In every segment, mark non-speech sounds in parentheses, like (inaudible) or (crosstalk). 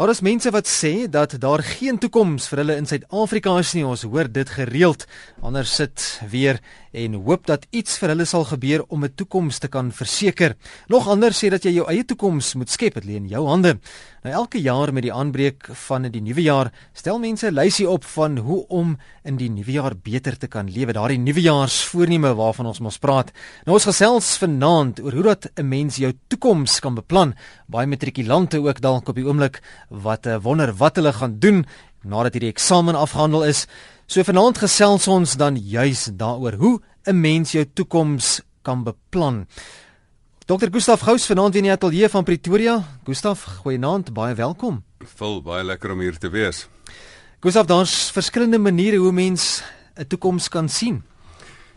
Daar is mense wat sê dat daar geen toekoms vir hulle in Suid-Afrika is nie. Ons hoor dit gereeld. Ander sit weer en hoop dat iets vir hulle sal gebeur om 'n toekoms te kan verseker. Nog ander sê dat jy jou eie toekoms moet skep, dit lê in jou hande. Nou elke jaar met die aanbreek van die nuwe jaar, stel mense 'n lysie op van hoe om in die nuwe jaar beter te kan lewe. Daardie nuwejaarsvoorneme waarvan ons mos praat. Nou ons gesels vanaand oor hoe dat 'n mens jou toekoms kan beplan. Baie matrikulante ook dalk op die oomblik wat uh, wonder wat hulle gaan doen nadat hierdie eksamen afgehandel is. So vanaand gesels ons dan juis daaroor hoe 'n mens jou toekoms kan beplan. Dr. Gustaf Gous vanaand weer in die ateljee van Pretoria. Gustaf, goeienaand, baie welkom. Vol baie lekker om hier te wees. Gustaf, daar's verskillende maniere hoe mens 'n toekoms kan sien.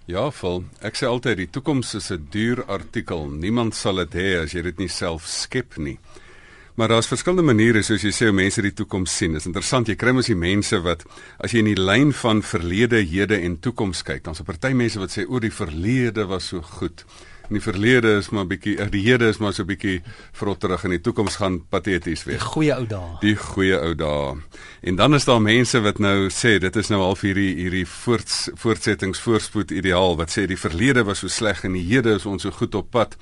Ja, vol. Ek sê altyd die toekoms is 'n duur artikel. Niemand sal dit hê as jy dit nie self skep nie. Maar daar's verskillende maniere soos jy sê hoe mense die toekoms sien. Dit is interessant, jy kry mos die mense wat as jy in die lyn van verlede, hede en toekoms kyk, dan's 'n party mense wat sê o, die verlede was so goed. In die verlede is maar bietjie eh, die hede is maar so bietjie vrotterig en die toekoms gaan pateties wees. Die goeie ou dae. Die goeie ou dae. En dan is daar mense wat nou sê dit is nou al vir hierdie hierdie voorts, voortsettings voorspoed ideaal wat sê die verlede was so sleg en die hede is ons so goed op pad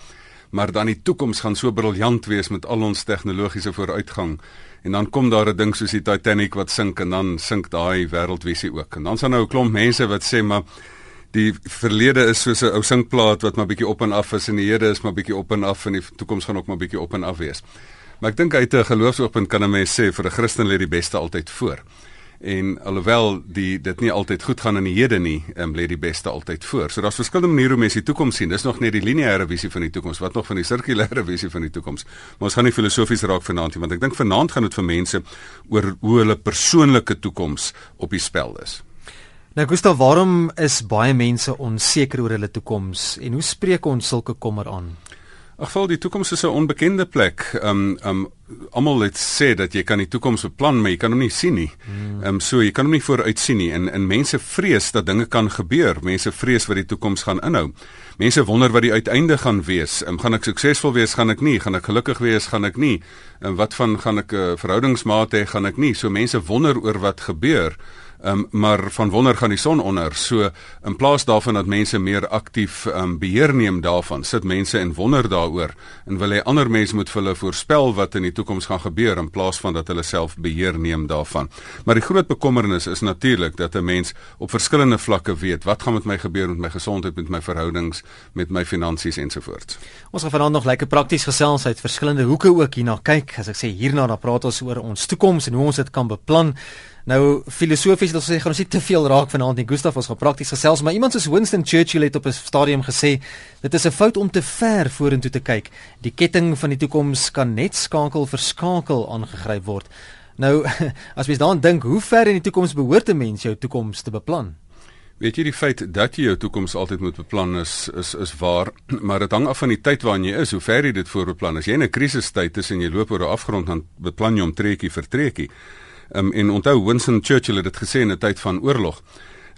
maar dan die toekoms gaan so briljant wees met al ons tegnologiese vooruitgang. En dan kom daar 'n ding soos die Titanic wat sink en dan sink daai wêreldvisie ook. En dan sal nou 'n klomp mense wat sê maar die verlede is soos 'n ou sinkplaat wat maar bietjie op en af is en die hede is maar bietjie op en af en die toekoms gaan ook maar bietjie op en af wees. Maar ek dink uit 'n geloofsoogpunt kan 'n mens sê vir 'n Christen lê die beste altyd voor en alhoewel die dit nie altyd goed gaan in die hede nie, um, lê die beste altyd voor. So daar's verskillende maniere hoe mense die toekoms sien. Dis nog net die lineêre visie van die toekoms, wat nog van die sirkulêre (laughs) visie van die toekoms. Maar ons gaan nie filosofies raak vanaand nie, want ek dink vanaand gaan dit vir mense oor hoe hulle persoonlike toekoms op die spel is. Nou Gustav, waarom is baie mense onseker oor hulle toekoms en hoe spreek ons sulke kommer aan? Ag, val die toekoms is 'n onbekende plek. Um um almal het sê dat jy kan die toekoms beplan, maar jy kan hom nie sien nie. Hmm. Um so jy kan hom nie vooruit sien nie. En en mense vrees dat dinge kan gebeur. Mense vrees wat die toekoms gaan inhou. Mense wonder wat die uiteinde gaan wees. Um, gaan ek suksesvol wees? Gaan ek nie? Gaan ek gelukkig wees? Gaan ek nie? En wat van gaan ek 'n uh, verhoudingsmaat hê? Gaan ek nie? So mense wonder oor wat gebeur. Um, maar van wonder gaan die son onder. So in plaas daarvan dat mense meer aktief um, beheer neem daarvan, sit mense en wonder daaroor en wil hê ander mense moet vir hulle voorspel wat in die toekoms gaan gebeur in plaas van dat hulle self beheer neem daarvan. Maar die groot bekommernis is natuurlik dat 'n mens op verskillende vlakke weet wat gaan met my gebeur met my gesondheid, met my verhoudings, met my finansies ensovoorts. Ons gaan vanaand nog lekker prakties gesels uit verskillende hoeke ook hierna kyk. As ek sê hierna dan praat ons oor ons toekoms en hoe ons dit kan beplan. Nou filosofies dat ons sê gaan ons nie te veel raak vanaand nie. Gustaf ons gaan prakties gesels, maar iemand soos Winston Churchill het op 'n stadium gesê, dit is 'n fout om te ver vorentoe te kyk. Die ketting van die toekoms kan net skakel vir skakel aangegryp word. Nou (laughs) as mens daaraan dink, hoe ver in die toekoms behoort 'n mens jou toekoms te beplan? Weet jy die feit dat jy jou toekoms altyd moet beplan is is is waar, (clears throat) maar dit hang af van die tyd waarin jy is, hoe ver jy dit voorbeplan. As jy in 'n krisistyd is en jy loop oor 'n afgrond dan beplan jy om treetjie vir treetjie. Um, en onthou Winston Churchill het dit gesê in 'n tyd van oorlog.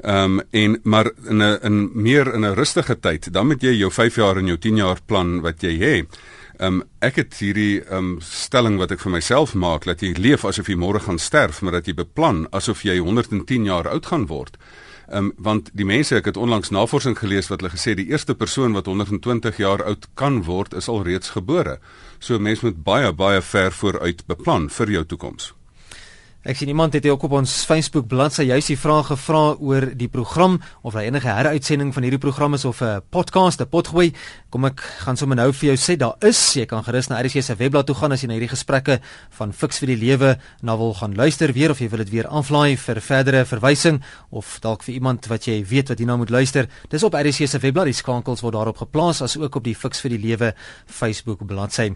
Ehm um, en maar in 'n in meer in 'n rustige tyd, dan moet jy jou 5 jaar en jou 10 jaar plan wat jy het. Ehm um, ek het hierdie ehm um, stelling wat ek vir myself maak dat jy leef asof jy môre gaan sterf, maar dat jy beplan asof jy 110 jaar oud gaan word. Ehm um, want die mense ek het onlangs navorsing gelees wat hulle gesê die eerste persoon wat 120 jaar oud kan word is al reeds gebore. So mense moet baie baie ver vooruit beplan vir jou toekoms. Ek sien iemand het hier op ons Facebook bladsy juist die vraag gevra oor die program of daar enige heruitsending van hierdie program is of 'n podcast, 'n potgooi. Kom ek gaan sommer nou vir jou sê daar is. Jy kan gerus na RC se webblad toe gaan as jy na hierdie gesprekke van Fix vir die Lewe na wil gaan luister weer of jy wil dit weer aflaai vir verdere verwysing of dalk vir iemand wat jy weet wat hierna moet luister. Dis op RC se webblad. Die skankels word daarop geplaas as ook op die Fix vir die Lewe Facebook bladsy.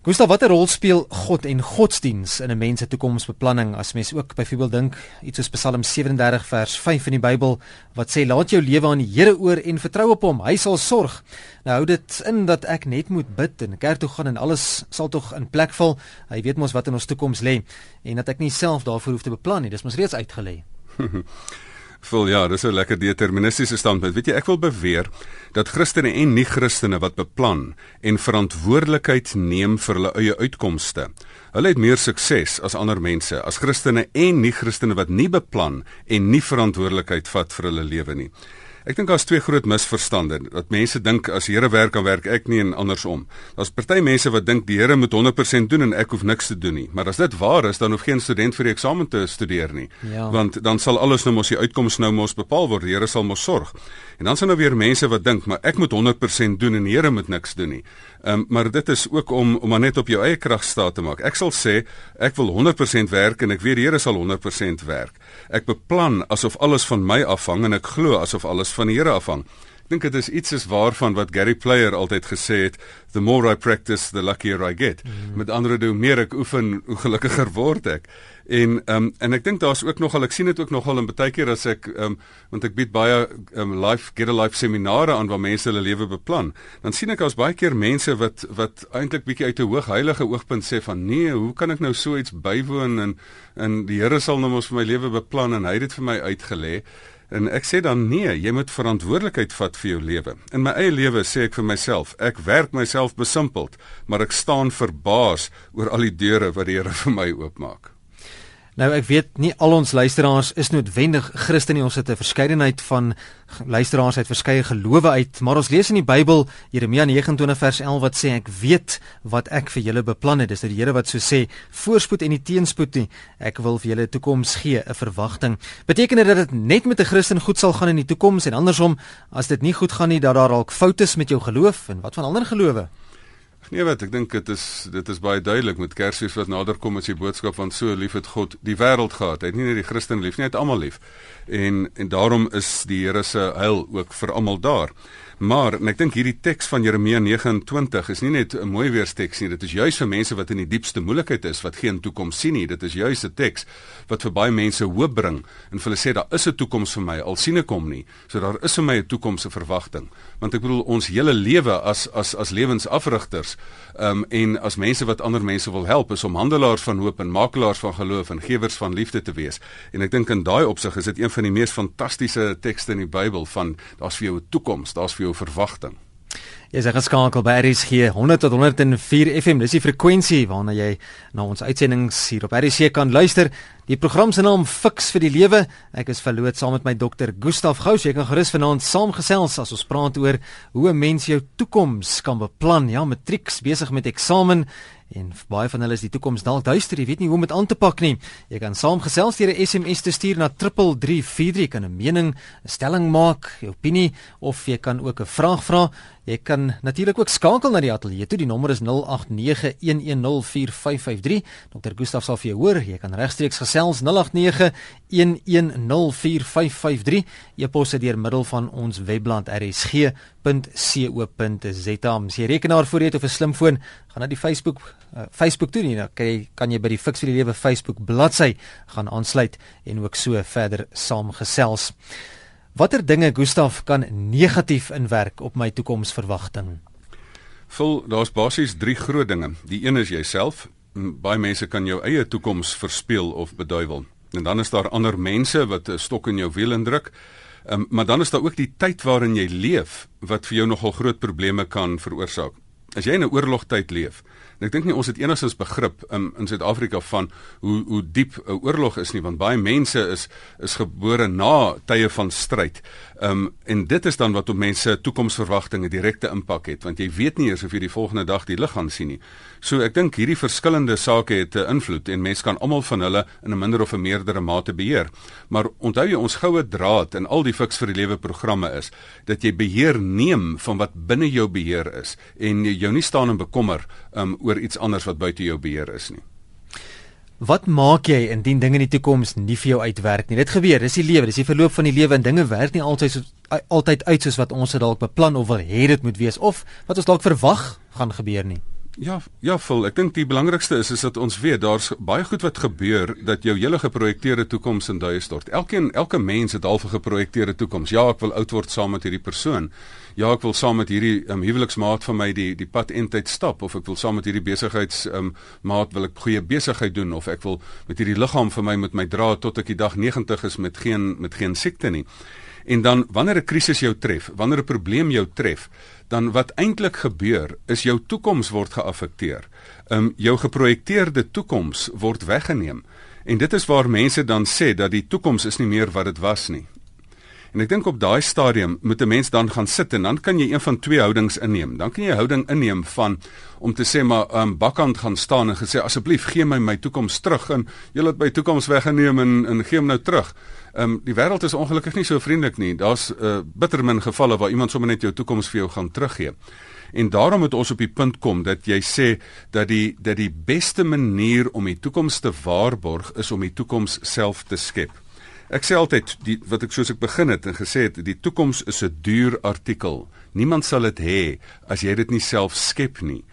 Gustav, watter rol speel God en godsdiens in 'n mens se toekomsbeplanning? As mens ook byvoorbeeld dink iets soos Psalm 37 vers 5 in die Bybel wat sê laat jou lewe aan die Here oor en vertrou op hom, hy sal sorg. Nou hou dit in dat ek net moet bid en kerk toe gaan en alles sal tog in plek val. Hy weet mos wat in ons toekoms lê en dat ek nie self daarvoor hoef te beplan nie. Dis mos reeds uitgelê. (laughs) Vol ja, dis 'n lekker deterministiese standpunt. Weet jy, ek wil beweer dat Christene en nie-Christene wat beplan en verantwoordelikheid neem vir hulle eie uitkomste, hulle het meer sukses as ander mense as Christene en nie-Christene wat nie beplan en nie verantwoordelikheid vat vir hulle lewe nie. Ek dink daar's twee groot misverstande. Dat mense dink as die Here werk, dan werk ek nie en andersom. Daar's party mense wat dink die Here moet 100% doen en ek hoef niks te doen nie. Maar as dit waar is, dan hoef geen student vir die eksamen te studeer nie. Ja. Want dan sal alles nou mos die uitkoms nou mos bepaal word. Die Here sal mos sorg. En dan sien nou weer mense wat dink, maar ek moet 100% doen en die Here moet niks doen nie. Ehm um, maar dit is ook om om maar net op jou eie krag staat te maak. Ek sal sê ek wil 100% werk en ek weet die Here sal 100% werk. Ek beplan asof alles van my afhang en ek glo asof alles van die Here afhang. Ek dink dit is iets is waarvan wat Gary Player altyd gesê het, the more I practice the luckier I get. Mm -hmm. Met ander woorde, hoe meer ek oefen, hoe gelukkiger word ek. En ehm um, en ek dink daar's ook nogal ek sien dit ook nogal in baie keer as ek ehm um, want ek bied baie ehm um, life get a life seminare aan waar mense hulle lewe beplan. Dan sien ek as baie keer mense wat wat eintlik bietjie uit 'n hoog heilige oogpunt sê van nee, hoe kan ek nou so iets bywoon en en die Here sal nou mos vir my lewe beplan en hy het dit vir my uitgelê. En ek sê dan nee, jy moet verantwoordelikheid vat vir jou lewe. In my eie lewe sê ek vir myself, ek werk myself besimpeld, maar ek staan verbaas oor al die deure wat die Here vir my oopmaak. Nou ek weet nie al ons luisteraars is noodwendig Christen nie. Ons het 'n verskeidenheid van luisteraars uit verskeie gelowe uit, maar ons lees in die Bybel Jeremia 29 vers 11 wat sê ek weet wat ek vir julle beplan het. Dis nou die Here wat so sê, voorspoed en nie teenspoed nie. Ek wil vir julle 'n toekoms gee, 'n verwagting. Beteken dit dat dit net met 'n Christen goed sal gaan in die toekoms en andersom as dit nie goed gaan nie dat daar dalk foute is met jou geloof en wat van ander gelowe? Nee wat, ek dink dit is dit is baie duidelik met Kersfees wat nader kom as die boodskap van so lief het God die wêreld gehad. Hy het nie net die Christen lief nie, hy het almal lief. En en daarom is die Here se heil ook vir almal daar. Maar en ek dink hierdie teks van Jeremia 29 is nie net 'n mooi weersteks nie, dit is juis vir mense wat in die diepste moeilikheid is, wat geen toekoms sien nie. Dit is juis 'n teks wat vir baie mense hoop bring en vir hulle sê daar is 'n toekoms vir my al sien ek hom nie. So daar is vir my 'n toekoms se verwagting. Want ek bedoel ons hele lewe as as as lewensafrigters um, en as mense wat ander mense wil help is om handelaars van hoop en makelaars van geloof en gewers van liefde te wees. En ek dink in daai opsig is dit een van die mees fantastiese tekste in die Bybel van daar's vir jou 'n toekoms, daar's vir jou verwagting. Jy is geskakel by RSG 100 tot 104 FM. Dis die frekwensie waarna jy na ons uitsendings hier op RSG kan luister. Die program se naam Fix vir die Lewe. Ek is verloot saam met my dokter Gustaf Gous. Jy kan gerus vanaand saamgesels as ons praat oor hoe 'n mens jou toekoms kan beplan. Ja, matrieks besig met eksamen en baie van hulle is die toekoms dalk duister. Jy weet nie hoe om dit aan te pak nie. Jy kan saamgesels deur 'n SMS te stuur na 3343. Jy kan 'n mening, 'n stelling maak, 'n opinie of jy kan ook 'n vraag vra. Jy kan natuurlik ook skakel na die ateljee toe. Die nommer is 0891104553. Dr. Gustaf sal vir jou hoor. Jy kan regstreeks gesels 0891104553. E-posse deur middel van ons webblad rsg.co.za. As jy rekenaar voor het of 'n slimfoon, gaan na die Facebook uh, Facebook toe nie. Dan kan jy kan jy by die Fix vir die Lewe Facebook bladsy gaan aansluit en ook so verder saamgesels. Watter dinge Gustaf kan negatief inwerk op my toekomsverwagting? Vol, daar's basies 3 groot dinge. Die een is jouself. Baie mense kan jou eie toekoms verspeel of beduiwel. En dan is daar ander mense wat 'n stok in jou wiel indruk. Um, maar dan is daar ook die tyd waarin jy leef wat vir jou nogal groot probleme kan veroorsaak. As jy in 'n oorlogtyd leef, En ek dink nie ons het enigstens begrip in in Suid-Afrika van hoe hoe diep 'n oorlog is nie want baie mense is is gebore na tye van stryd. Ehm um, en dit is dan wat op mense toekomsverwagtinge direkte impak het want jy weet nie eers of jy die volgende dag die lig gaan sien nie. So ek dink hierdie verskillende sake het 'n invloed en mense kan almal van hulle in 'n minder of 'n meerdere mate beheer. Maar onthou jy ons goue draad in al die fiks vir die lewe programme is dat jy beheer neem van wat binne jou beheer is en jou nie staan en bekommer um, oor iets anders wat buite jou beheer is nie. Wat maak jy indien dinge in die toekoms nie vir jou uitwerk nie? Dit gebeur, dis die lewe, dis die verloop van die lewe en dinge werk nie altyd so altyd uit soos wat ons dit dalk beplan of wil hê dit moet wees of wat ons dalk verwag gaan gebeur nie. Ja, ja, vol. Ek dink die belangrikste is is dat ons weet daar's baie goed wat gebeur dat jou hele geprojekteerde toekoms in duie stort. Elkeen, elke mens het half 'n geprojekteerde toekoms. Ja, ek wil oud word saam met hierdie persoon. Ja, ek wil saam met hierdie um, huweliksmaat van my die die pad eintyd stap of ek wil saam met hierdie besigheids um, maat wil ek goeie besigheid doen of ek wil met hierdie liggaam vir my met my dra tot ek die dag 90 is met geen met geen siekte nie. En dan wanneer 'n krisis jou tref, wanneer 'n probleem jou tref, dan wat eintlik gebeur is jou toekoms word geaffekteer. Um jou geprojekteerde toekoms word weggeneem. En dit is waar mense dan sê dat die toekoms is nie meer wat dit was nie. En ek dink op daai stadium moet 'n mens dan gaan sit en dan kan jy een van twee houdings inneem. Dan kan jy 'n houding inneem van om te sê maar um bakkant gaan staan en gesê asseblief gee my my toekoms terug en jy het my toekoms weggeneem en en gee hom nou terug. Ehm um, die wêreld is ongelukkig nie so vriendelik nie. Daar's uh, bitter min gevalle waar iemand sommer net jou toekoms vir jou gaan teruggee. En daarom moet ons op die punt kom dat jy sê dat die dat die beste manier om die toekoms te waarborg is om die toekoms self te skep. Ek sê altyd die wat ek soos ek begin het en gesê het die toekoms is 'n duur artikel. Niemand sal dit hê as jy dit nie self skep nie.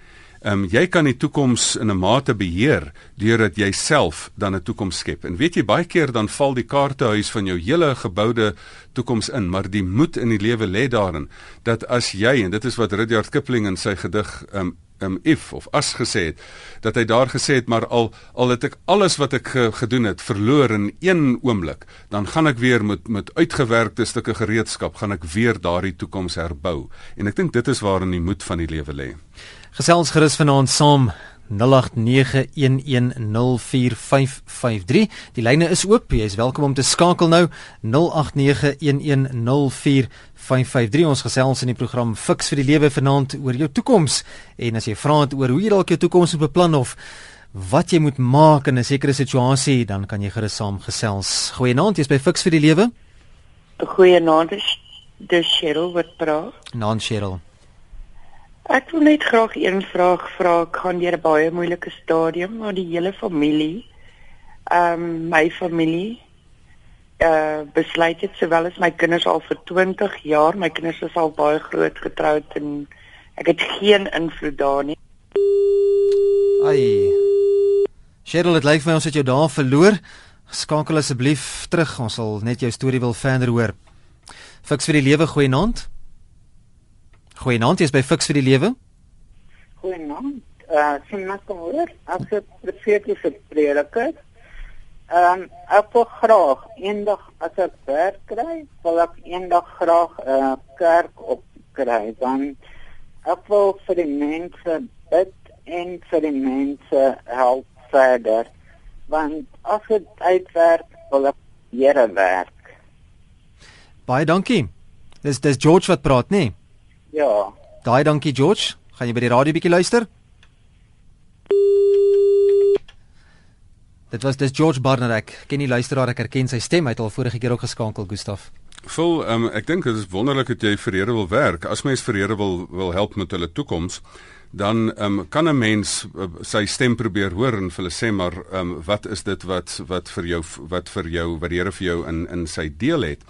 Ehm um, jy kan die toekoms in 'n mate beheer deurdat jy self dan 'n toekoms skep. En weet jy baie keer dan val die kaartehuis van jou hele geboude toekoms in, maar die moed in die lewe lê daarin dat as jy en dit is wat Rudyard Kipling in sy gedig ehm um, um, if of as gesê het dat hy daar gesê het maar al al het ek alles wat ek ge, gedoen het verloor in een oomblik dan gaan ek weer met met uitgewerkte stukke gereedskap gaan ek weer daardie toekoms herbou en ek dink dit is waarin die moed van die lewe lê Gesels gerus vanaand saam 0891104553. Die lyne is oop. Jy is welkom om te skakel nou 0891104553. Ons gesels in die program Fix vir die lewe vanaand oor jou toekoms. En as jy vra het oor hoe jy dalk jou toekoms moet beplan of wat jy moet maak in 'n sekere situasie, dan kan jy gerus saam gesels. Goeienaand, jy's by Fix vir die lewe. Goeienaand. Dis Cheryl wat praat. Naam Cheryl. Ek wil net graag een vraag vra. Ek gaan deur 'n baie moeilike stadium, maar die hele familie, ehm um, my familie uh besluit het sowel as my kinders al vir 20 jaar, my kinders is al baie groot getroud en ek het geen invloed daar nie. Ai. Cheryl, dit lyk vir my ons het jou daar verloor. Skakel asseblief terug. Ons sal net jou storie wil verder hoor. Fiks vir die lewe goeie naand. Goeienaand, jy's by Fix vir die Lewe. Goeienaand. Uh, sien maar kom hoor. As ek profetiese prediker. Ehm um, ek wil graag eendag as ek werk kry, wil ek eendag graag 'n uh, kerk opkry. Dan ek wil vir die mense bid en vir die mense help verder. Want as dit uitwerk, wil ek hier werk. Baie dankie. Dis dis George wat praat, nee. Ja. Daai dankie George. Gaan jy by die radio bietjie luister? Dit was dis George Barnard. Ken jy luisteraar ek herken sy stem. Hy het al vorige keer ook geskakel, Gustaf. Vol, um, ek dink dit is wonderlik dat jy vir Here wil werk. As mens vir Here wil wil help met hulle toekoms, dan um, kan 'n mens uh, sy stem probeer hoor en vir hulle sê maar um, wat is dit wat wat vir jou wat vir jou wat die Here vir jou in in sy deel het.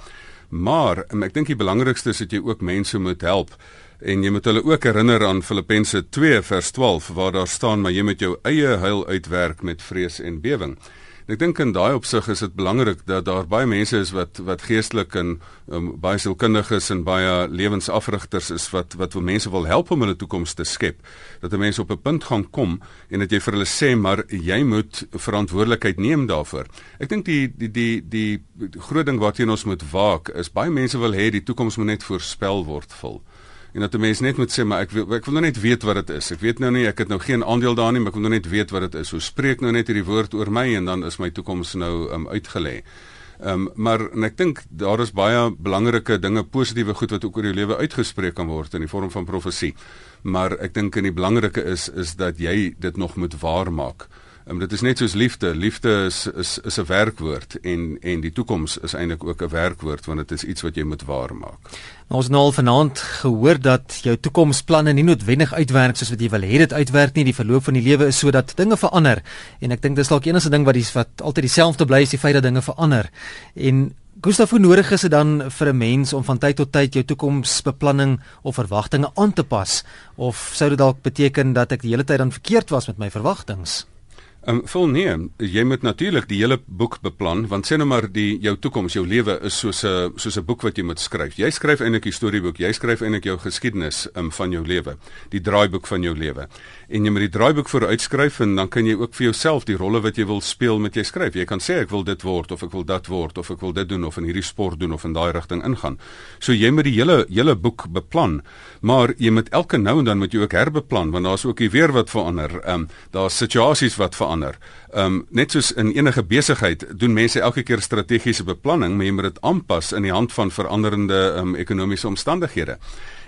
Maar um, ek dink die belangrikste is dat jy ook mense moet help en jy moet hulle ook herinner aan Filippense 2 vers 12 waar daar staan maar jy moet jou eie heil uitwerk met vrees en bewering. Ek dink in daai opsig is dit belangrik dat daar baie mense is wat wat geestelik en um, baie sielkundiges en baie lewensafrigters is wat wat wil mense wil help om hulle toekoms te skep. Dat 'n mens op 'n punt gaan kom en dat jy vir hulle sê maar jy moet verantwoordelikheid neem daarvoor. Ek dink die die die die groot ding waarteen ons moet waak is baie mense wil hê die toekoms moet net voorspel word vol en dat 'n mens net moet sê maar ek wil ek wil nou net weet wat dit is. Ek weet nou nie ek het nou geen aandeel daarin nie, maar ek wil nou net weet wat dit is. Hoe spreek nou net hierdie woord oor my en dan is my toekoms nou um, uitgelê. Ehm um, maar en ek dink daar is baie belangrike dinge, positiewe goed wat ook oor jou lewe uitgespreek kan word in die vorm van profesie. Maar ek dink en die belangrike is is dat jy dit nog moet waarmaak. Um, dit is net soos liefde. Liefde is is is 'n werkwoord en en die toekoms is eintlik ook 'n werkwoord want dit is iets wat jy moet waarmaak. Nou, ons nou al vanaand gehoor dat jou toekomsplanne nie noodwendig uitwerk soos wat jy wil hê dit uitwerk nie. Die verloop van die lewe is sodat dinge verander en ek dink dis dalk enigste ding wat die wat altyd dieselfde bly is die feit dat dinge verander. En Gustav, hoe nodig is dit dan vir 'n mens om van tyd tot tyd jou toekomsbeplanning of verwagtinge aan te pas of sou dit dalk beteken dat ek die hele tyd dan verkeerd was met my verwagtinge? Ehm um, vol nee, jy moet natuurlik die hele boek beplan want sê nou maar die jou toekoms, jou lewe is soos 'n soos 'n boek wat jy moet skryf. Jy skryf eintlik 'n storieboek, jy skryf eintlik jou geskiedenis um, van jou lewe, die draaiboek van jou lewe. En jy moet die draaiboek vooruitskryf en dan kan jy ook vir jouself die rolle wat jy wil speel met jy skryf. Jy kan sê ek wil dit word of ek wil dat word of ek wil dit doen of in hierdie sport doen of in daai rigting ingaan. So jy moet die hele hele boek beplan, maar jy moet elke nou en dan moet jy ook herbeplan want daar's ook die weer wat verander. Ehm um, daar's situasies wat verander verander. Ehm um, net soos in enige besigheid doen mense elke keer strategiese beplanning, maar jy moet dit aanpas in die hand van veranderende ehm um, ekonomiese omstandighede.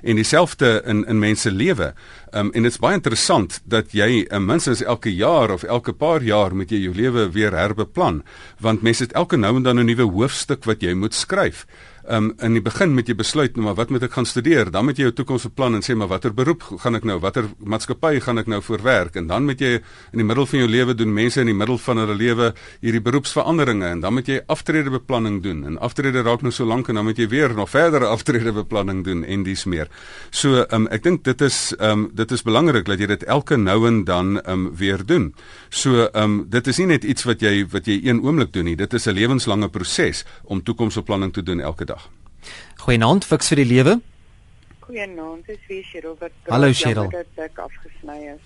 En dieselfde in in mense lewe. Ehm um, en dit is baie interessant dat jy um, minstens elke jaar of elke paar jaar moet jy jou lewe weer herbeplan, want mense het elke nou en dan 'n nuwe hoofstuk wat jy moet skryf um, in die begin moet jy besluit nou maar wat moet ek gaan studeer? Dan moet jy jou toekomsbeplan en sê maar watter beroep gaan ek nou? Watter maatskappy gaan ek nou voor werk? En dan moet jy in die middel van jou lewe doen mense in die middel van hulle lewe hierdie beroepsveranderinge. En dan moet jy aftredebeplanning doen. En aftrede raak nou so lank en dan moet jy weer nog verdere (laughs) aftredebeplanning doen en dis meer. So um, ek dink dit is um, dit is belangrik dat jy dit elke nou en dan um, weer doen. So um, dit is nie net iets wat jy wat jy een oomblik doen nie. Dit is 'n lewenslange proses om toekomsbeplanning te doen elke dag Goeienaand, fiks vir die lewe. Goeienaand, dis wie Cheryl wat Hallo Cheryl. Dat ek afgesny is.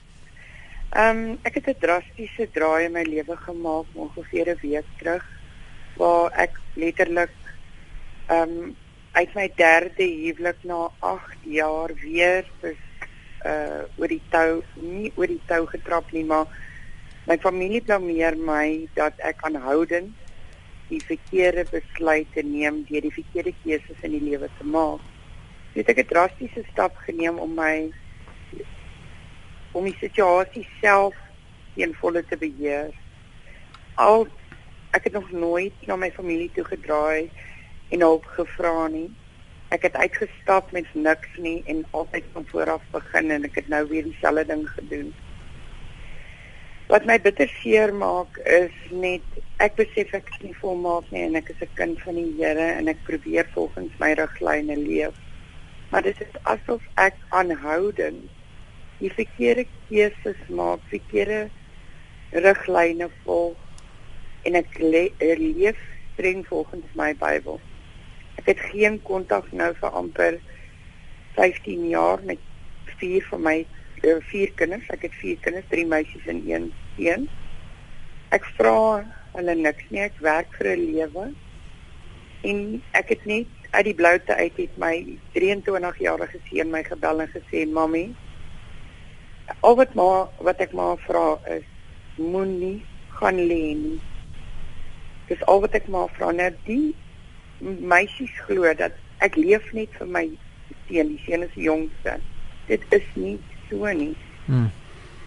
Ehm um, ek het 'n drastiese draai in my lewe gemaak ongeveer 'n week terug waar ek letterlik ehm um, uit my derde huwelik na 8 jaar weer is uh oor die tou, nie oor die tou getrap nie, maar my familie blameer my dat ek aanhoudend die verkeerde besluite neem deur die verkeerde keuses in die lewe te maak. Het ek 'n drastiese stap geneem om my om die situasie self in volle te beheer. Al ek het nog nooit na my familie toe gedraai en hulp gevra nie. Ek het uitgestap met niks nie en altyd van voor af begin en ek het nou weer dieselfde ding gedoen. Wat my bitter seer maak is net ek besef ek is nie volmaak nie en ek is 'n kind van die Here en ek probeer volgens my riglyne leef. Maar dit is asof ek aanhoudend die verkeerde keuses maak, verkeerde riglyne volg en ek le leef streng volgens my Bybel. Ek het geen kontak nou vir amper 15 jaar met vier van my uh, vier kinders. Ek het vier kinders, drie meisies en een seun. Ek vra hulle niks nie. Ek werk vir 'n lewe. En ek het net uit die bloute uit het my 23-jarige seun my gebel en gesê, "Mamy, al wat maar wat ek maar vra is, moenie gaan lê nie." Dis al wat ek maar vra. Nou die meisies glo dat ek leef net vir my seun. Die seun is die jongste. Dit is nie so nie. Hmm.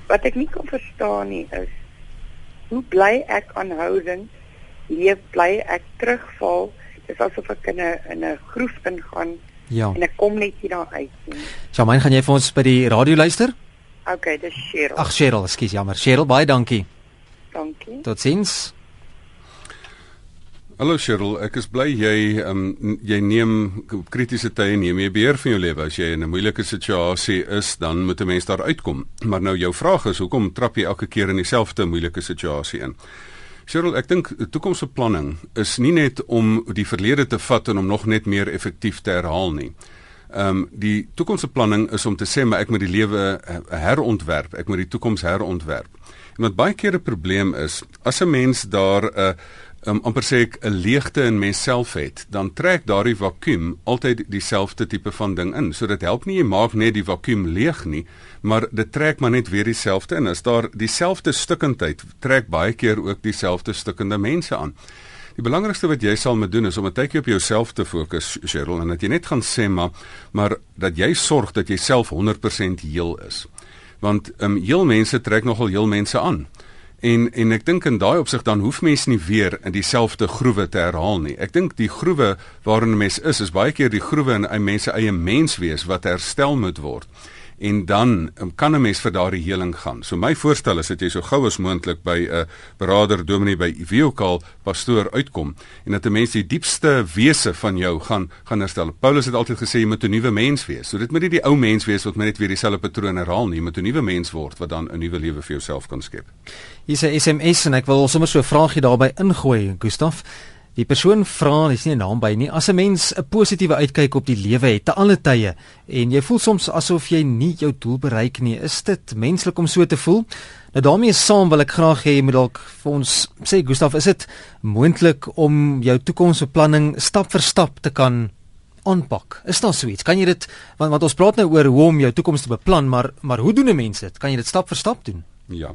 Wat ek nie kan verstaan nie is hoe bly ek aanhoudend leef bly ek terugval. Dit is asof ek in 'n in 'n groef ingaan ja. en ek kom net hier daar uit. Jamai, gaan jy vir ons by die radio luister? OK, dis Cheryl. Ag Cheryl, ekskuus, jammer. Cheryl, baie dankie. Dankie. Totsiens. Hallo Cheryl, ek is bly jy um, jy neem kritiese tye neem jy beheer van jou lewe. As jy in 'n moeilike situasie is, dan moet 'n mens daar uitkom. Maar nou jou vraag is, hoekom trap jy elke keer in dieselfde moeilike situasie in? Cheryl, ek dink toekomsbeplanning is nie net om die verlede te vat en om nog net meer effektief te herhaal nie. Ehm um, die toekomsbeplanning is om te sê maar ek moet die lewe herontwerp, ek moet die toekoms herontwerp. En wat baie keer 'n probleem is, as 'n mens daar 'n uh, um, amper sê ek 'n leegte in myself het, dan trek daardie vakuum altyd dieselfde tipe van ding in. So dit help nie jy maak net die vakuum leeg nie, maar dit trek maar net weer dieselfde in. As daar dieselfde stukkendheid trek baie keer ook dieselfde stukkende mense aan. Die belangrikste wat jy sal moet doen is om 'n tydjie op jouself te fokus, Cheryl, en dat jy net gaan sê maar maar dat jy sorg dat jy self 100% heel is. Want ehm um, heel mense trek nogal heel mense aan. En en ek dink in daai opsig dan hoef mense nie weer in dieselfde groewe te herhaal nie. Ek dink die groewe waarin 'n mens is is baie keer die groewe in 'n mens se eie menswees wat herstel moet word. En dan um, kan 'n mens vir daardie heling gaan. So my voorstel is dat jy so gou as moontlik by 'n uh, beraader dominee by Viokal pastoor uitkom en dat 'n mens die diepste wese van jou gaan gaan herstel. Paulus het altyd gesê jy moet 'n nuwe mens wees. So dit moet nie die ou mens wees wat net weer dieselfde patrone herhaal nie, jy moet 'n nuwe mens word wat dan 'n nuwe lewe vir jouself kan skep. Hier's 'n SMS en ek wil sommer so 'n vraagie daarby ingooi, Gustaf. Die persoon vra, dis nie 'n naam by nie, as 'n mens 'n positiewe uitkyk op die lewe het te alle tye en jy voel soms asof jy nie jou doel bereik nie, is dit menslik om so te voel? Nou daarmee saam wil ek graag hê jy moet dalk vir ons sê Gustaf, is dit moontlik om jou toekomsbeplanning stap vir stap te kan aanpak? Is daar so iets? Kan jy dit want, want ons praat nou oor hoe om jou toekoms te beplan, maar maar hoe doen 'n mens dit? Kan jy dit stap vir stap doen? Ja.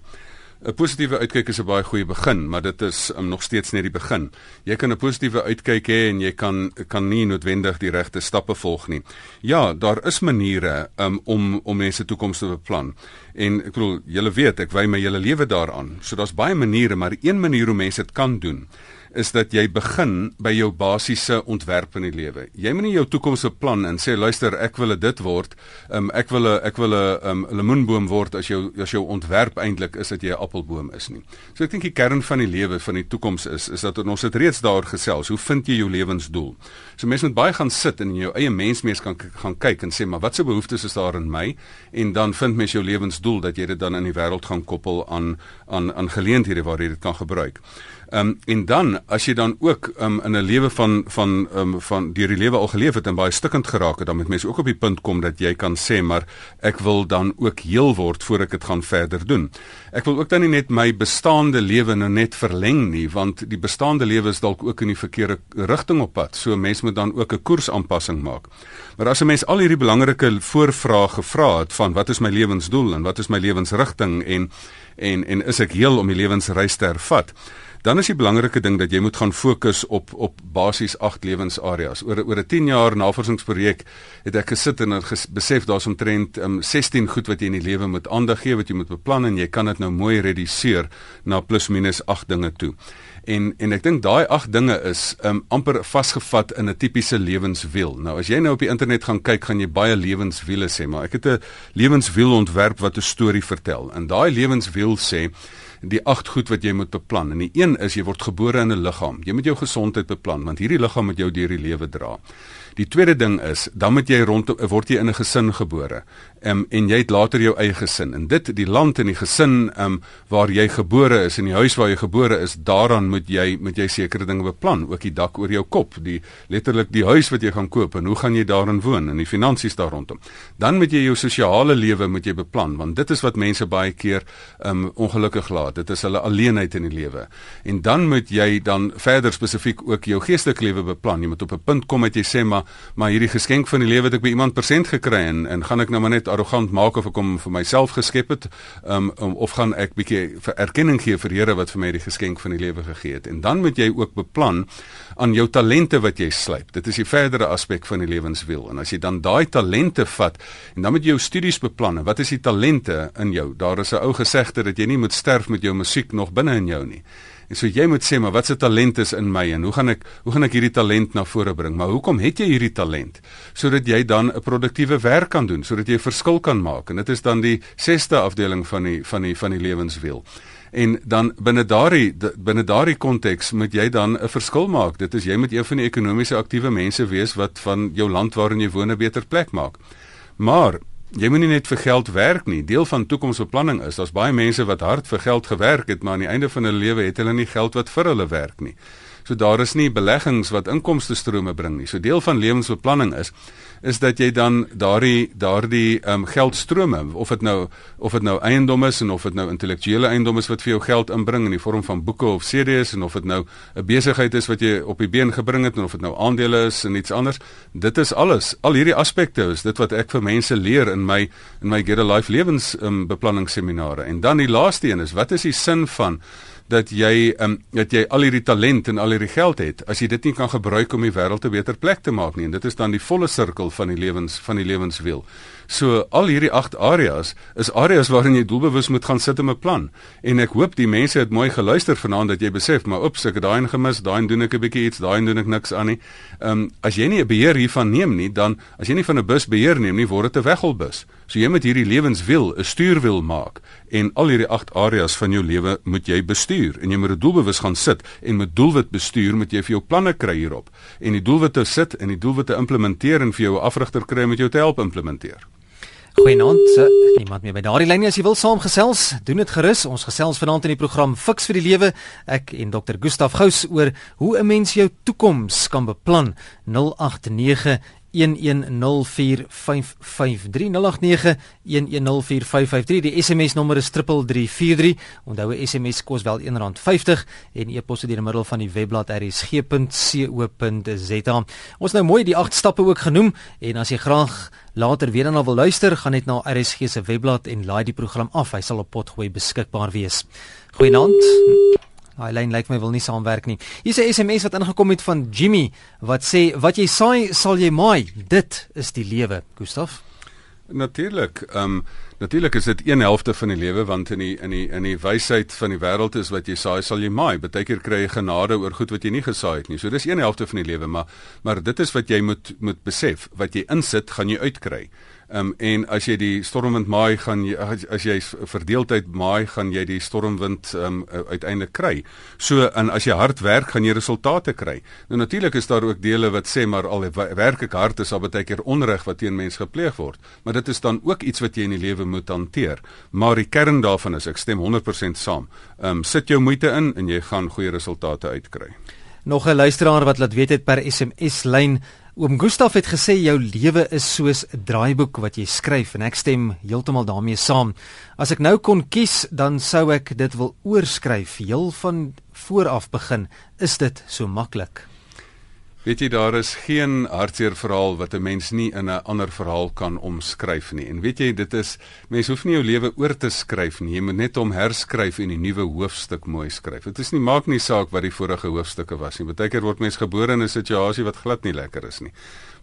'n Positiewe uitkyk is 'n baie goeie begin, maar dit is um, nog steeds net die begin. Jy kan 'n positiewe uitkyk hê en jy kan kan nie noodwendig die regte stappe volg nie. Ja, daar is maniere um, om om mense toekoms te beplan. En ek bedoel, julle weet, ek wy my hele lewe daaraan. So daar's baie maniere, maar een manier hoe mense dit kan doen is dat jy begin by jou basiese ontwerp in die lewe. Jy moet nie jou toekoms beplan en sê luister, ek wil dit word. Um, ek wil 'n ek wil 'n um, lemoenboom word as jou as jou ontwerp eintlik is dat jy 'n appelboom is nie. So ek dink die kern van die lewe van die toekoms is is dat ons het reeds daar gesels. Hoe vind jy jou lewensdoel? So mense moet baie gaan sit en in jou eie mensmees kan gaan kyk en sê maar watse behoeftes is daar in my en dan vind mens jou lewensdoel dat jy dit dan in die wêreld gaan koppel aan aan aan geleenthede waar jy dit kan gebruik. Ehm um, en dan as jy dan ook um, in 'n lewe van van ehm um, van deur die lewe al geleef het en baie stikkend geraak het, dan moet mense ook op die punt kom dat jy kan sê maar ek wil dan ook heel word voor ek dit gaan verder doen. Ek wil ook dan nie net my bestaande lewe nou net verleng nie, want die bestaande lewe is dalk ook in die verkeerde rigting op pad. So mense moet dan ook 'n koersaanpassing maak. Maar as 'n mens al hierdie belangrike voorvrae gevra het van wat is my lewensdoel en wat is my lewensrigting en en en is ek heel om die lewensreis te hervat? Dan is die belangrike ding dat jy moet gaan fokus op op basies 8 lewensareas. Oor oor 'n 10 jaar navorsingsprojek het ek gesit en ges, besef daar's omtrent um, 16 goed wat jy in die lewe moet aandag gee, wat jy moet beplan en jy kan dit nou mooi reduseer na plus minus 8 dinge toe. En en ek dink daai 8 dinge is um, amper vasgevat in 'n tipiese lewenswiel. Nou as jy nou op die internet gaan kyk, gaan jy baie lewenswiele sê, maar ek het 'n lewenswiel ontwerp wat 'n storie vertel. En daai lewenswiel sê die agt goed wat jy moet beplan. En die een is jy word gebore in 'n liggaam. Jy moet jou gesondheid beplan want hierdie liggaam moet jou deur die lewe dra. Die tweede ding is, dan moet jy rond word jy in 'n gesin gebore. Um, en jy het later jou eie gesin. En dit die land en die gesin um, waar jy gebore is en die huis waar jy gebore is, daaraan moet jy moet jy sekere dinge beplan, ook die dak oor jou kop, die letterlik die huis wat jy gaan koop en hoe gaan jy daarin woon en die finansies daar rondom. Dan moet jy jou sosiale lewe moet jy beplan want dit is wat mense baie keer um, ongelukkig laat. Dit is hulle alleenheid in die lewe. En dan moet jy dan verder spesifiek ook jou geestelike lewe beplan. Jy moet op 'n punt kom dat jy sê maar maar hierdie geskenk van die lewe het ek by iemand persent gekry en en gaan ek nou maar net arrogant maak of ek hom vir myself geskep het um, um of gaan ek bietjie erkenning gee vir Here wat vir my die geskenk van die lewe gegee het. En dan moet jy ook beplan aan jou talente wat jy slyp. Dit is die verdere aspek van die lewenswiel. En as jy dan daai talente vat en dan moet jy jou studies beplan wat is die talente in jou? Daar is 'n ou gesegde dat jy nie moet sterf met jou musiek nog binne in jou nie En so jy moet sê maar wat se talent is in my en hoe gaan ek hoe gaan ek hierdie talent na vore bring? Maar hoekom het jy hierdie talent? Sodat jy dan 'n produktiewe werk kan doen, sodat jy 'n verskil kan maak. En dit is dan die 6ste afdeling van die van die van die lewenswiel. En dan binne daardie binne daardie konteks moet jy dan 'n verskil maak. Dit is jy moet een van die ekonomies aktiewe mense wees wat van jou land waarin jy woon 'n beter plek maak. Maar Jy moet nie net vir geld werk nie. Deel van toekomsbeplanning is daar's baie mense wat hard vir geld gewerk het, maar aan die einde van hulle lewe het hulle nie geld wat vir hulle werk nie. So daar is nie beleggings wat inkomste strome bring nie. So deel van lewensbeplanning is is dat jy dan daardie daardie ehm um, geldstrome of dit nou of dit nou eiendom is en of dit nou intellektuele eiendom is wat vir jou geld inbring in die vorm van boeke of CD's en of dit nou 'n besigheid is wat jy op die been gebring het en of dit nou aandele is en iets anders. Dit is alles. Al hierdie aspekte is dit wat ek vir mense leer in my in my get a life lewens um, beplanningsseminare. En dan die laaste een is wat is die sin van dat jy um, dat jy al hierdie talent en al hierdie geld het as jy dit nie kan gebruik om die wêreld 'n beter plek te maak nie en dit is dan die volle sirkel van die lewens van die lewenswiel. So al hierdie 8 areas is areas waarin jy doelbewus moet gaan sit om 'n plan. En ek hoop die mense het mooi geluister vanaand dat jy besef, maar oeps, ek het daai gemis, daai doen ek 'n bietjie iets, daai doen ek niks aan nie. Ehm um, as jy nie 'n beheer hiervan neem nie, dan as jy nie van 'n bus beheer neem nie, word dit 'n wegholbus. So jy moet hierdie lewenswiel 'n stuurwiel maak en al hierdie 8 areas van jou lewe moet jy bestuur en jy moet 'n doelbewus gaan sit en met doelwit bestuur moet jy vir jou planne kry hierop en die doelwitte sit en die doelwitte implementeer en vir jou 'n afrigter kry om jou te help implementeer. Goeienaand. Iemand meer by daardie lyn as jy wil saamgesels, doen dit gerus. Ons gesels vanaand in die program Fix vir die Lewe. Ek en Dr. Gustaf Gous oor hoe 'n mens jou toekoms kan beplan. 089 1104553 die SMS nommer is 3343 onthou 'n SMS kos wel R1.50 en e-pos deur middel van die webblad rsg.co.za ons nou mooi die 8 stappe ook genoem en as jy graag later weer daarna wil luister gaan net na RSG se webblad en laai die program af. Hy sal op potgooi beskikbaar wees. Goeienaand Daai lyn lyk my wil nie saamwerk nie. Hier's 'n SMS wat ingekom het van Jimmy wat sê wat jy saai sal jy maai. Dit is die lewe, Gustaf. Natuurlik. Ehm um, natuurlik is dit een helfte van die lewe want in die in die in die wysheid van die wêreld is wat jy saai sal jy maai. Partykeer kry jy genade oor goed wat jy nie gesaai het nie. So dis een helfte van die lewe, maar maar dit is wat jy moet moet besef. Wat jy insit, gaan jy uitkry. Ehm um, en as jy die stormwind maai, gaan jy as, as jy verdeeldheid maai, gaan jy die stormwind ehm um, uiteindelik kry. So en as jy hard werk, gaan jy resultate kry. Nou natuurlik is daar ook dele wat sê maar al werk ek hard is al baie keer onreg wat teen mens gepleeg word. Maar dit is dan ook iets wat jy in die lewe moet hanteer. Maar die kern daarvan is ek stem 100% saam. Ehm um, sit jou moeite in en jy gaan goeie resultate uitkry. Nog 'n luisteraar wat laat weet het per SMS lyn Oom Gustaf het gesê jou lewe is soos 'n draaiboek wat jy skryf en ek stem heeltemal daarmee saam. As ek nou kon kies, dan sou ek dit wil oorskryf, heel van vooraf begin. Is dit so maklik? Weet jy daar is geen hartseer verhaal wat 'n mens nie in 'n ander verhaal kan omskryf nie. En weet jy dit is mens hoef nie jou lewe oor te skryf nie. Jy moet net hom herskryf en 'n nuwe hoofstuk mooi skryf. Dit is nie maak nie saak wat die vorige hoofstukke was nie. Partykeer word mens gebore in 'n situasie wat glad nie lekker is nie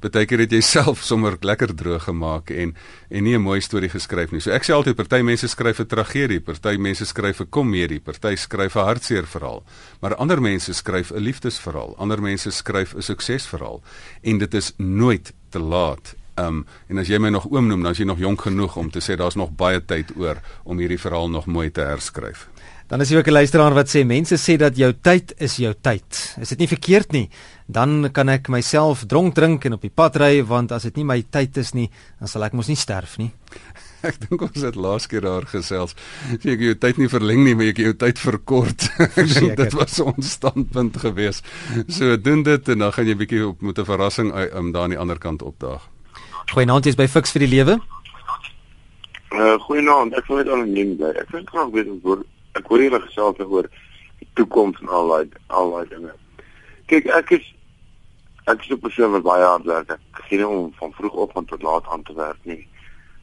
partykeer het jy self sommer lekker droog gemaak en en nie 'n mooi storie geskryf nie. So ek sê altyd party mense skryf 'n tragedie, party mense skryf 'n komedie, party skryf 'n hartseer verhaal, maar ander mense skryf 'n liefdesverhaal, ander mense skryf 'n suksesverhaal en dit is nooit te laat. Um en as jy my nog oom noem, dan is jy nog jonk genoeg om te sê daar's nog baie tyd oor om hierdie verhaal nog mooi te herskryf. Dan is jy ook 'n luisteraar wat sê mense sê dat jou tyd is jou tyd. Is dit nie verkeerd nie? Dan kan ek myself dronk drink en op die pad ry want as dit nie my tyd is nie, dan sal ek mos nie sterf nie. (laughs) Ek dink ons het laas keer daar gesels. Sê ek jou tyd nie verleng nie, maar ek jou tyd verkort. (laughs) dit was ons standpunt geweest. So doen dit en dan gaan jy bietjie op met 'n verrassing um, daar aan die ander kant opdaag. Goeienaand, jy's by Fix vir die lewe. Uh goeienaand, ek wil net anoniem bly. Ek vind graag weet hoe ek hoor julle gesels oor die toekoms en al daai al daai dinge. Kyk, ek is ek is 'n persoon wat baie hard werk. Ek gee nie om van vroegoggend tot laat aan te werk nie.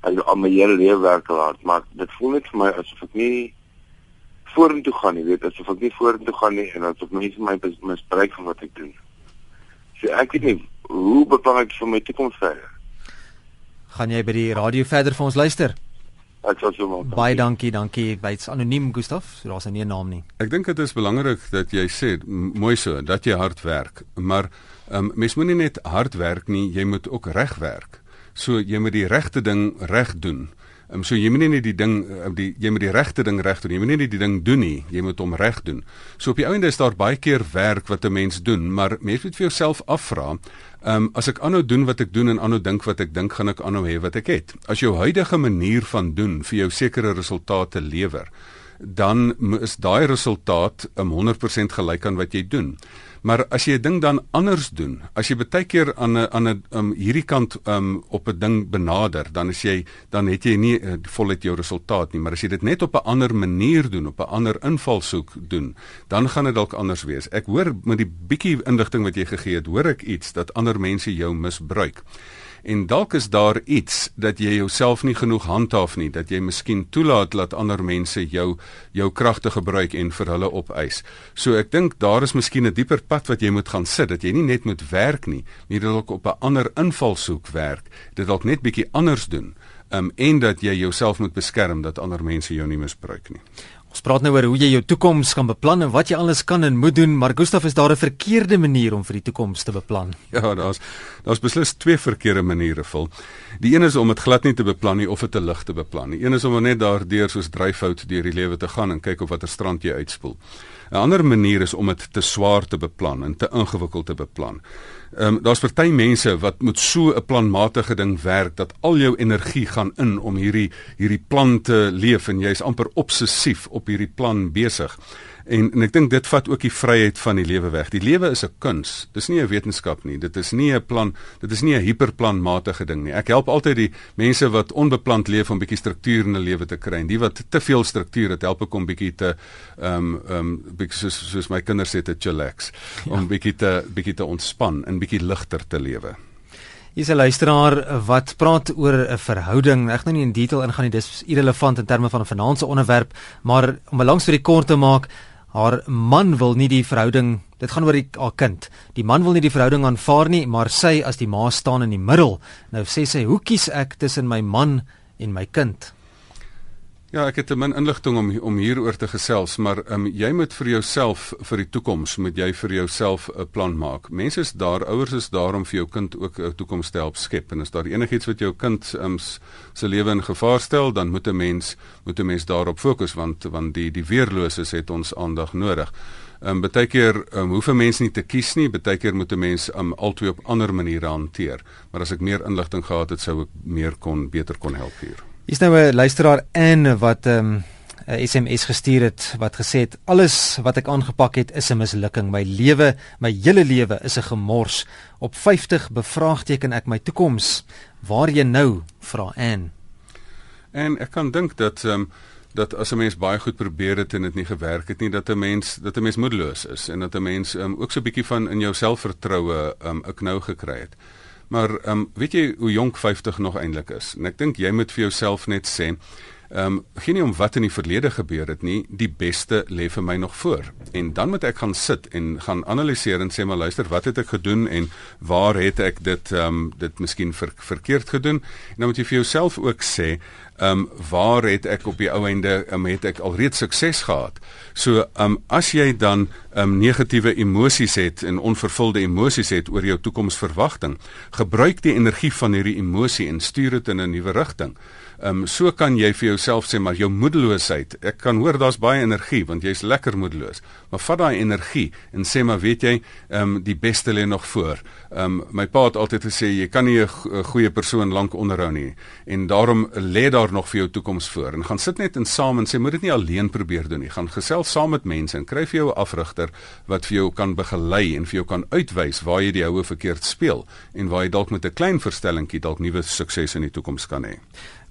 Ek al my hele lewe werk hard, maar dit voel net vir my asof ek nie vorentoe gaan nie, weet, asof ek nie vorentoe gaan nie en asof mense my misbruik van wat ek doen. So ek weet nie hoe beplan ek vir my toekoms verder? Gaan jy by die radio verder vir ons luister? Ek sal so maak. Baie dankie, dankie. By's anoniem Gustaf, so daar's nie 'n naam nie. Ek dink dit is belangrik dat jy sê mooi so dat jy hard werk, maar um, mens moet nie net hard werk nie, jy moet ook reg werk. So jy moet die regte ding reg doen. Ehm um, so jy moet nie net die ding uh, die jy moet die regte ding reg doen. Jy moet nie net die ding doen nie, jy moet hom reg doen. So op die einde is daar baie keer werk wat 'n mens doen, maar mens moet vir jouself afvra, ehm um, as ek aanhou doen wat ek doen en aanhou dink wat ek dink, gaan ek aanhou hê wat ek het. As jou huidige manier van doen vir jou sekere resultate lewer, dan is daai resultaat um, 100% gelyk aan wat jy doen. Maar as jy 'n ding dan anders doen, as jy baie keer aan 'n aan 'n um, hierdie kant um, op 'n ding benader, dan is jy dan het jy nie uh, voluit jou resultaat nie, maar as jy dit net op 'n ander manier doen, op 'n ander invalshoek doen, dan gaan dit dalk anders wees. Ek hoor met die bietjie inligting wat jy gegee het, hoor ek iets dat ander mense jou misbruik. En dalk is daar iets dat jy jouself nie genoeg handhaaf nie, dat jy miskien toelaat dat ander mense jou jou kragte gebruik en vir hulle opeis. So ek dink daar is miskien 'n dieper pad wat jy moet gaan sit, dat jy nie net moet werk nie, maar dalk op 'n ander invalshoek werk, dit dalk net bietjie anders doen um, en dat jy jouself moet beskerm dat ander mense jou nie misbruik nie. Ons praat nou oor hoe jy jou toekoms kan beplan en wat jy alles kan en moet doen, maar Gustaf is daar 'n verkeerde manier om vir die toekoms te beplan. Ja, daar's daar's beslis twee verkeerde maniere vol. Die een is om dit glad nie te beplan nie of dit te lig te beplan nie. Een is om net daardeur soos dryfhout deur die lewe te gaan en kyk of watter strand jy uitspoel. 'n Ander manier is om dit te swaar te beplan en te ingewikkeld te beplan. Ehm um, daar's party mense wat moet so 'n planmatige ding werk dat al jou energie gaan in om hierdie hierdie plan te leef en jy's amper obsessief op hierdie plan besig. En en ek dink dit vat ook die vryheid van die lewe weg. Die lewe is 'n kuns. Dis nie 'n wetenskap nie. Dit is nie 'n plan, dit is nie 'n hiperplanmatige ding nie. Ek help altyd die mense wat onbepland leef om bietjie struktuur in hulle lewe te kry. En die wat te veel struktuur het, help ek om bietjie te ehm um, ehm um, bietjie soos soos my kinders sê te chillax, ja. om bietjie te bietjie te ontspan en bietjie ligter te lewe. Hier's 'n luisteraar wat praat oor 'n verhouding. Ek gaan nou nie in detail ingaan nie. Dis irrelevant in terme van 'n finansiële onderwerp, maar om 'n lang storie kort te maak, haar man wil nie die verhouding dit gaan oor die haar kind. Die man wil nie die verhouding aanvaar nie maar sy as die ma staan in die middel. Nou sê sy hoe kies ek tussen my man en my kind Ja, ek het te min inligting om om hieroor te gesels, maar um, jy moet vir jouself vir die toekoms moet jy vir jouself 'n plan maak. Mense is daar, ouers is daar om vir jou kind ook 'n toekoms te help skep en as daar enigiets wat jou kind um, se lewe in gevaar stel, dan moet 'n mens moet 'n mens daarop fokus want want die die weerloses het ons aandag nodig. Ehm um, baie keer um, hoef 'n mens nie te kies nie, baie keer moet 'n mens um, altyd op ander maniere hanteer. Maar as ek meer inligting gehad het, sou ek meer kon beter kon help hier. Hier's nou 'n luisteraar in wat 'n um, SMS gestuur het wat gesê het alles wat ek aangepak het is 'n mislukking. My lewe, my hele lewe is 'n gemors. Op 50 bevraagteken ek my toekoms. Waar jy nou? vra Ann. En ek kan dink dat ehm um, dat as 'n mens baie goed probeer het en dit nie gewerk het nie dat 'n mens dat 'n mens moedeloos is en dat 'n mens um, ook so 'n bietjie van in jou selfvertroue um, 'n knou gekry het. Maar ehm um, weet jy hoe jonk 50 nog eintlik is? En ek dink jy moet vir jouself net sê, ehm um, geen nie om wat in die verlede gebeur het nie, die beste lê vir my nog voor. En dan moet ek gaan sit en gaan analiseer en sê maar luister, wat het ek gedoen en waar het ek dit ehm um, dit miskien ver, verkeerd gedoen? En dan moet jy vir jouself ook sê, um, waar het ek op die ou einde um, het ek alreeds sukses gehad? So ehm um, as jy dan ehm um, negatiewe emosies het en onvervulde emosies het oor jou toekomsverwagting, gebruik die energie van hierdie emosie en stuur dit in 'n nuwe rigting. Ehm um, so kan jy vir jouself sê maar jou moedeloosheid. Ek kan hoor daar's baie energie want jy's lekker moedeloos. Maar vat daai energie en sê maar weet jy, ehm um, die beste lê nog voor. Ehm um, my pa het altyd gesê jy kan nie 'n goeie persoon lank onderhou nie en daarom lê daar nog vir jou toekoms voor. En gaan sit net en saam en sê moet dit nie alleen probeer doen nie. Gaan gesels saam met mense en kry vir jou 'n afrigter wat vir jou kan begelei en vir jou kan uitwys waar jy die houe verkeerd speel en waar jy dalk met 'n klein verstellingkie dalk nuwe sukses in die toekoms kan hê.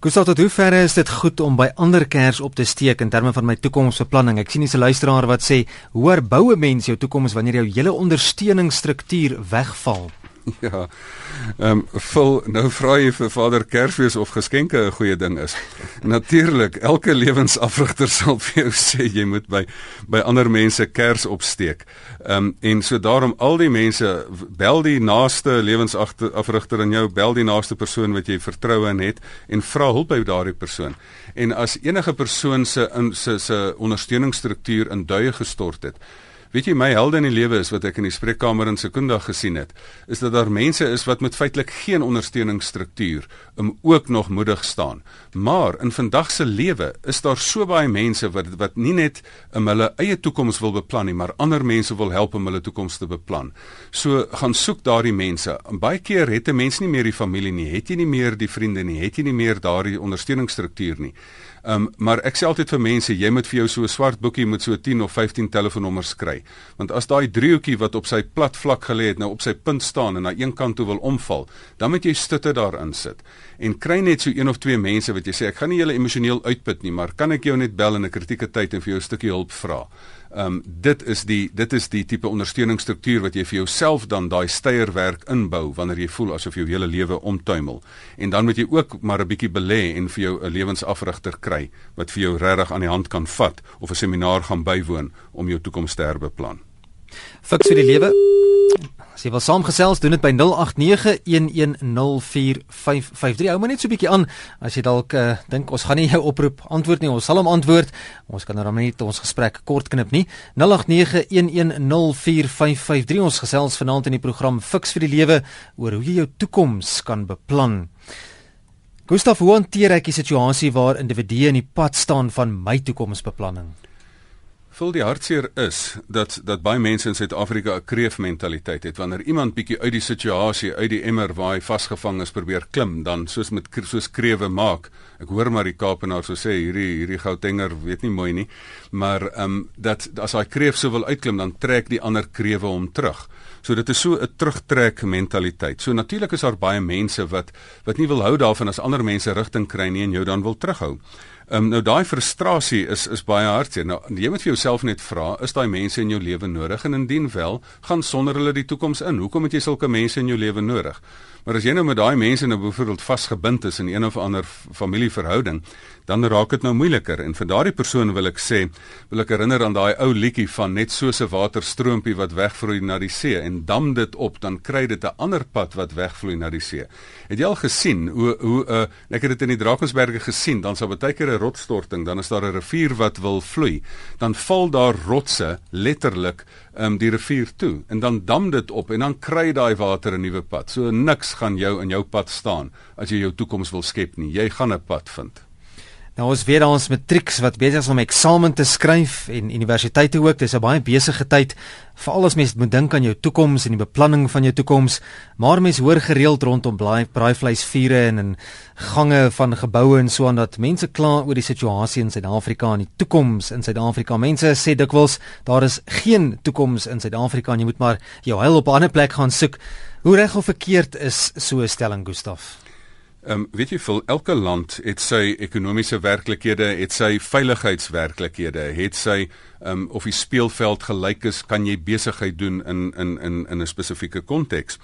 Gustav, tot hoe ver is dit goed om by ander kers op te steek in terme van my toekomsbeplanning? Ek sien dis 'n luisteraar wat sê, "Hoe herbou 'n mens jou toekoms wanneer jou hele ondersteuningsstruktuur wegval?" (laughs) Ja. Ehm um, vol nou vra jy vir Vader Kersfees of geskenke 'n goeie ding is. (laughs) Natuurlik, elke lewensafrigter (laughs) sal vir jou sê jy moet by by ander mense kers opsteek. Ehm um, en so daarom al die mense bel die naaste lewensafrigter in jou, bel die naaste persoon wat jy vertroue in het en vra hulp by daardie persoon. En as enige persoon se in se se ondersteuningsstruktuur in duie gestort het, Weet jy my helde in die lewe is wat ek in die spreekkamer in Sekunda gesien het, is dat daar mense is wat met feitelik geen ondersteuningsstruktuur om ook nog moedig staan. Maar in vandag se lewe is daar so baie mense wat wat nie net om hulle eie toekoms wil beplan nie, maar ander mense wil help om hulle toekoms te beplan. So gaan soek daardie mense. Baie keer het 'n mens nie meer die familie nie, het jy nie meer die vriende nie, het jy nie meer daardie ondersteuningsstruktuur nie. Um, maar ek sê altyd vir mense, jy moet vir jou so 'n swart boekie met so 10 of 15 telefoonnommers kry. Want as daai driehoekie wat op sy plat vlak gelê het nou op sy punt staan en na een kant toe wil omval, dan moet jy stutte daarin sit. En kry net so een of twee mense wat jy sê ek gaan nie julle emosioneel uitput nie, maar kan ek jou net bel in 'n kritieke tyd en vir jou 'n stukkie hulp vra? Ehm um, dit is die dit is die tipe ondersteuningsstruktuur wat jy vir jouself dan daai steierwerk inbou wanneer jy voel asof jou hele lewe omtuimel. En dan moet jy ook maar 'n bietjie belê en vir jou 'n lewensafrigter kry wat vir jou regtig aan die hand kan vat of 'n seminar gaan bywoon om jou toekoms te herbeplan. Fiks vir die lewe. As jy wil saamgesels, doen dit by 0891104553. Hou maar net so 'n bietjie aan as jy dalk uh, dink ons gaan nie jou oproep antwoord nie. Ons sal hom antwoord. Ons kan nou net ons gesprek kort knip nie. 0891104553. Ons gesels vanaand in die program Fix vir die lewe oor hoe jy jou toekoms kan beplan. Gustav, hoe hanteer ek die situasie waar individue in die pad staan van my toekomsbeplanning? Vul die hartseer is dat dat baie mense in Suid-Afrika 'n kreefmentaliteit het. Wanneer iemand bietjie uit die situasie, uit die emmer waar hy vasgevang is probeer klim, dan soos met soos krewe maak. Ek hoor maar die Kaapenaar so sê hierdie hierdie Gautenger weet nie mooi nie, maar ehm um, dat as daai kreef sou wil uitklim, dan trek die ander krewe hom terug. So dit is so 'n terugtrek mentaliteit. So natuurlik is daar baie mense wat wat nie wil hou daarvan as ander mense rigting kry nie en jou dan wil terughou. Um, nou daai frustrasie is is baie hartseer. Nou jy moet vir jouself net vra, is daai mense in jou lewe nodig en indien wel, gaan sonder hulle die toekoms in. Hoekom het jy sulke mense in jou lewe nodig? Maar as jy nou met daai mense nou byvoorbeeld vasgebind is in een of ander familieverhouding, dan raak dit nou moeiliker. En vir daardie persoon wil ek sê, wil ek herinner aan daai ou liedjie van net soos 'n waterstroompie wat wegvloei na die see en dam dit op, dan kry dit 'n ander pad wat wegvloei na die see. Het jy al gesien hoe hoe uh, ek het dit in die Drakensberge gesien, dan sal baie keer 'n rotsstorting, dan is daar 'n rivier wat wil vloei, dan val daar rotse letterlik um, die rivier toe en dan dam dit op en dan kry daai water 'n nuwe pad. So niks gaan jou in jou pad staan as jy jou toekoms wil skep nie. Jy gaan 'n pad vind. Nou ons weet ons matrieks wat besig is om eksamen te skryf en universiteite ook, dis 'n baie besige tyd veral as mens moet dink aan jou toekoms en die beplanning van jou toekoms. Maar mense hoor gereeld rondom braaivleisvure en in gange van geboue en so aan dat mense kla oor die situasie in Suid-Afrika en die toekoms in Suid-Afrika. Mense sê dikwels daar is geen toekoms in Suid-Afrika en jy moet maar jou heil op 'n ander plek gaan soek. Hoe reg of verkeerd is so 'n stelling, Gustaf? Ehm um, weet jy vir elke land het sy ekonomiese werklikhede, het sy veiligheidswerklikhede, het sy ehm um, of die speelveld gelyk is, kan jy besigheid doen in in in in 'n spesifieke konteks.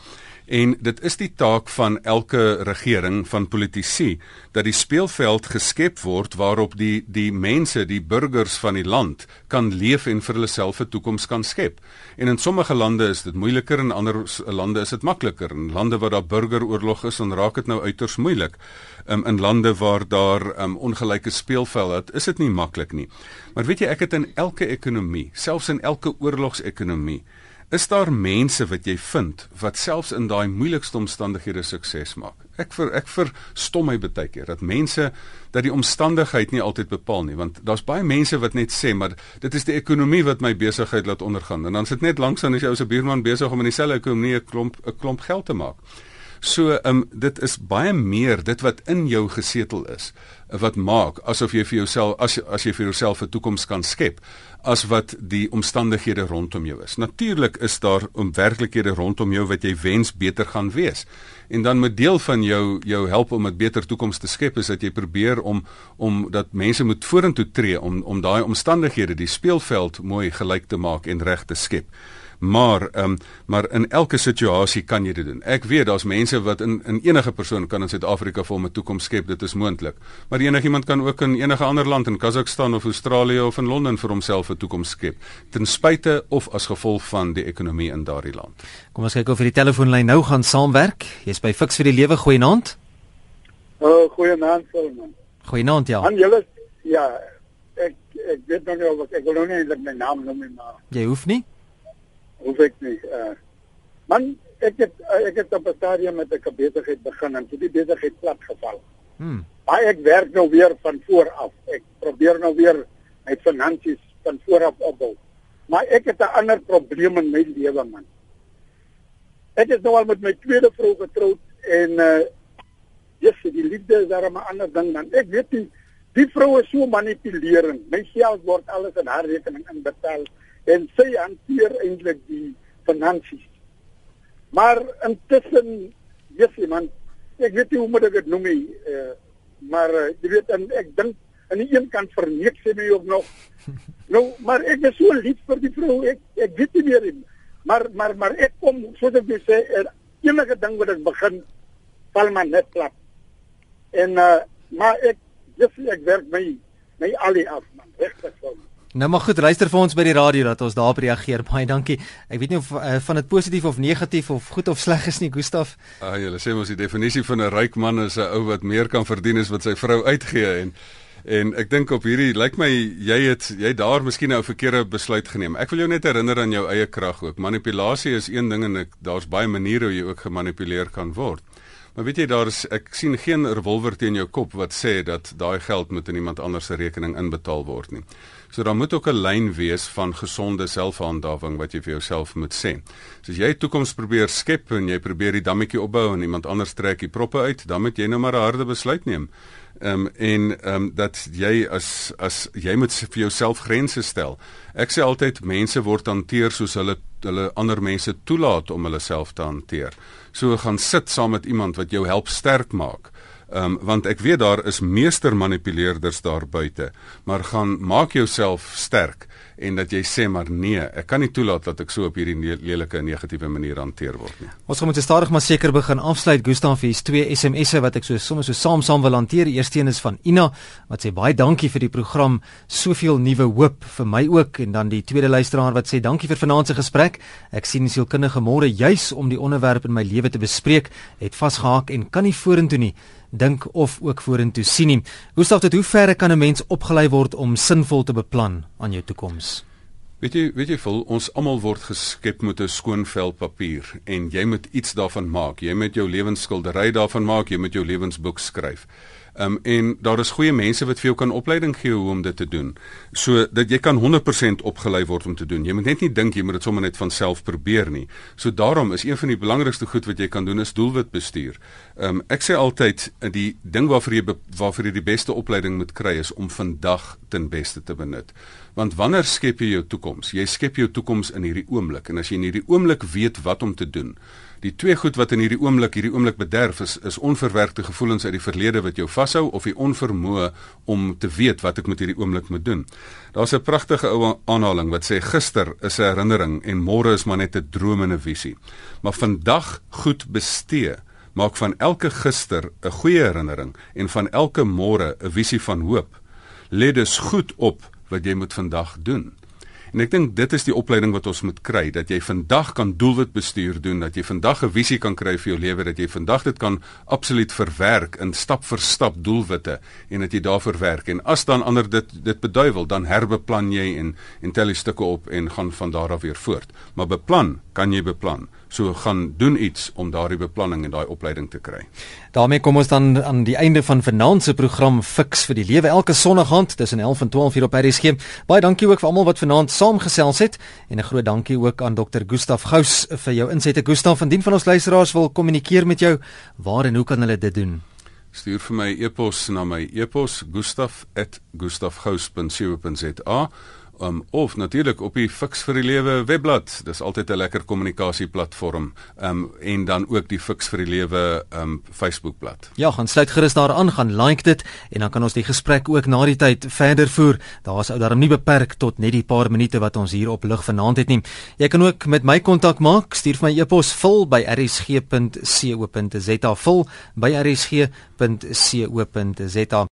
En dit is die taak van elke regering van politici dat die speelveld geskep word waarop die die mense, die burgers van die land kan leef en vir hulle self 'n toekoms kan skep. En in sommige lande is dit moeiliker en ander lande is dit makliker. In lande waar daar burgeroorlog is, dan raak dit nou uiters moeilik. Um, in lande waar daar um, ongelyke speelveld is, is dit nie maklik nie. Maar weet jy, ek het in elke ekonomie, selfs in elke oorlogsekonomie Is daar mense wat jy vind wat selfs in daai moeilikste omstandighede sukses maak? Ek vir ek verstom my baie keer dat mense dat die omstandigheid nie altyd bepaal nie, want daar's baie mense wat net sê maar dit is die ekonomie wat my besigheid laat ondergaan en dan sit net langs aan as jy ou se buurman besig om in dieselfde ekonomie 'n klomp 'n klomp geld te maak. So ehm um, dit is baie meer dit wat in jou gesetel is wat maak asof jy vir jouself as as jy vir jouself 'n toekoms kan skep as wat die omstandighede rondom jou is. Natuurlik is daar omwerklikhede rondom jou wat jy wens beter gaan wees. En dan met deel van jou jou help om 'n beter toekoms te skep is dat jy probeer om om dat mense moet vorentoe tree om om daai omstandighede, die speelveld mooi gelyk te maak en reg te skep maar ehm um, maar in elke situasie kan jy dit doen. Ek weet daar's mense wat in in enige persoon kan in Suid-Afrika vir hom 'n toekoms skep, dit is moontlik. Maar enigiemand kan ook in enige ander land in Kazakhstan of Australië of in Londen vir homself 'n toekoms skep, ten spyte of as gevolg van die ekonomie in daardie land. Kom ons kyk of vir die telefoonlyn nou gaan saamwerk. Jy's by Fix vir die Lewe, goeienaand. Oh, goeienaand, Solman. Goeienaand, ja. Aan julle ja, ek ek weet nog nie of ek, wil nou nie eintlik my naam noem nie, maar Jy hoef nie hoef ek nie. Uh, man, ek het uh, ek het op 'n stadium met 'n besigheid begin en toe die besigheid plat geval. Hmm. Maar ek werk nou weer van voor af. Ek probeer nou weer my finansies van voor af opbou. Maar ek het 'n ander probleem in my lewe man. Ek is nou al met my tweede vrou getroud en uh yes, die liefde is daar 'n ander ding man. Ek weet nie die vrou is so manipulerend. My geld word alles in haar rekening inbetaal en sy hanteer eintlik die finansies. Maar intussen jy man, ek weet nie hoe moet ek dit noem nie, uh, maar uh, jy weet en ek dink aan die een kant verneek sy my ook nog. (laughs) Nou, maar ek is so lief vir die vrou, ek ek weet nie meer nie. Maar maar maar ek kom soos ek sê, er, enige ding wat ek begin val maar net plat. En uh, maar ek dis ek werk my my alie af man, regtig. Nou maar goed, luister vir ons by die radio dat ons daarop reageer. Baie dankie. Ek weet nie of uh, van dit positief of negatief of goed of sleg is nie, Gustaf. Ah, julle sê mos die definisie van 'n ryk man is 'n ou wat meer kan verdien as wat sy vrou uitgee en en ek dink op hierdie lyk my jy het jy daar miskien nou 'n verkeerde besluit geneem. Ek wil jou net herinner aan jou eie krag ook. Manipulasie is een ding en daar's baie maniere hoe jy ook gemanipuleer kan word. Maar weet jy daar is ek sien geen revolver teen jou kop wat sê dat daai geld moet in iemand anders se rekening inbetaal word nie. So daar moet ook 'n lyn wees van gesonde selfhandhawing wat jy vir jouself moet sê. So as jy toekoms probeer skep en jy probeer die dammetjie opbou en iemand anders trek die proppe uit, dan moet jy nou maar 'n harde besluit neem. Ehm um, en ehm um, dat jy as as jy moet vir jouself grense stel. Ek sê altyd mense word hanteer soos hulle hulle ander mense toelaat om hulle self te hanteer. So gaan sit saam met iemand wat jou help sterk maak. Ehm um, want ek weet daar is meester manipuleerders daar buite, maar gaan maak jouself sterk en dat jy sê maar nee, ek kan nie toelaat dat ek so op hierdie lelike negatiewe manier hanteer word nie. Ons moet stadig maar seker begin afsluit. Gustaf hier's twee SMS'e wat ek so sommer so saam saam wil hanteer. Die eerste een is van Ina wat sê baie dankie vir die program, soveel nuwe hoop vir my ook en dan die tweede luisteraar wat sê dankie vir vanaand se gesprek. Ek sien sielkundige môre juis om die onderwerp in my lewe te bespreek, het vasgehaak en kan nie vorentoe nie dink of ook vorentoe sien nie. Hoe stap dit hoe ver kan 'n mens opgelei word om sinvol te beplan aan jou toekoms? Weet jy, weet jy vol ons almal word geskep met 'n skoon vel papier en jy moet iets daarvan maak. Jy moet jou lewensskildery daarvan maak, jy moet jou lewensboek skryf. Um en daar is goeie mense wat vir jou kan opleiding gee hoe om dit te doen. So dat jy kan 100% opgelei word om te doen. Jy moet net nie dink jy moet dit sommer net van self probeer nie. So daarom is een van die belangrikste goed wat jy kan doen is doelwitbestuur. Um ek sê altyd die ding waarvoor jy waarvoor jy die beste opleiding moet kry is om vandag ten beste te benut. Want wanneer skep jy jou toekoms? Jy skep jou toekoms in hierdie oomblik en as jy in hierdie oomblik weet wat om te doen, Die twee goed wat in hierdie oomblik hierdie oomblik bederf is is onverwerkte gevoelens uit die verlede wat jou vashou of die onvermoë om te weet wat ek met hierdie oomblik moet doen. Daar's 'n pragtige ou aanhaling wat sê gister is 'n herinnering en môre is maar net 'n droom en 'n visie. Maar vandag goed bestee maak van elke gister 'n goeie herinnering en van elke môre 'n visie van hoop. Let dus goed op wat jy moet vandag doen. En ek dink dit is die opleiding wat ons moet kry dat jy vandag kan doelwit bestuur doen, dat jy vandag 'n visie kan kry vir jou lewe, dat jy vandag dit kan absoluut verwerk in stap vir stap doelwitte en dat jy daarvoor werk. En as dan ander dit dit beduiwel, dan herbeplan jy en en tel die stukke op en gaan van daar af weer voort. Maar beplan, kan jy beplan? So gaan doen iets om daardie beplanning en daai opleiding te kry. daarmee kom ons dan aan die einde van vanaand se program Fix vir die Lewe elke Sondag aand tussen 11 en 12 hier op RSG. Baie dankie ook vir almal wat vanaand saamgesels het en 'n groot dankie ook aan Dr. Gustaf Gous vir jou insette. Gustaf, indien van ons luisteraars wil kommunikeer met jou, waar en hoe kan hulle dit doen? Stuur vir my e-pos na my e-pos gustaf@gustafgous.co.za um, of natuurlik op die Fix vir die Lewe webblad. Dis altyd 'n lekker kommunikasieplatform. Ehm um, en dan ook die Fix vir die Lewe ehm um, Facebookblad. Ja, gaan sluit gerus daaraan, gaan like dit en dan kan ons die gesprek ook na die tyd verder voer. Daar's ou daarom nie beperk tot net die paar minute wat ons hier op lig vanaand het nie. Jy kan ook met my kontak maak. Stuur vir my e-pos vul by rsg.co.za vul by rsg.co.za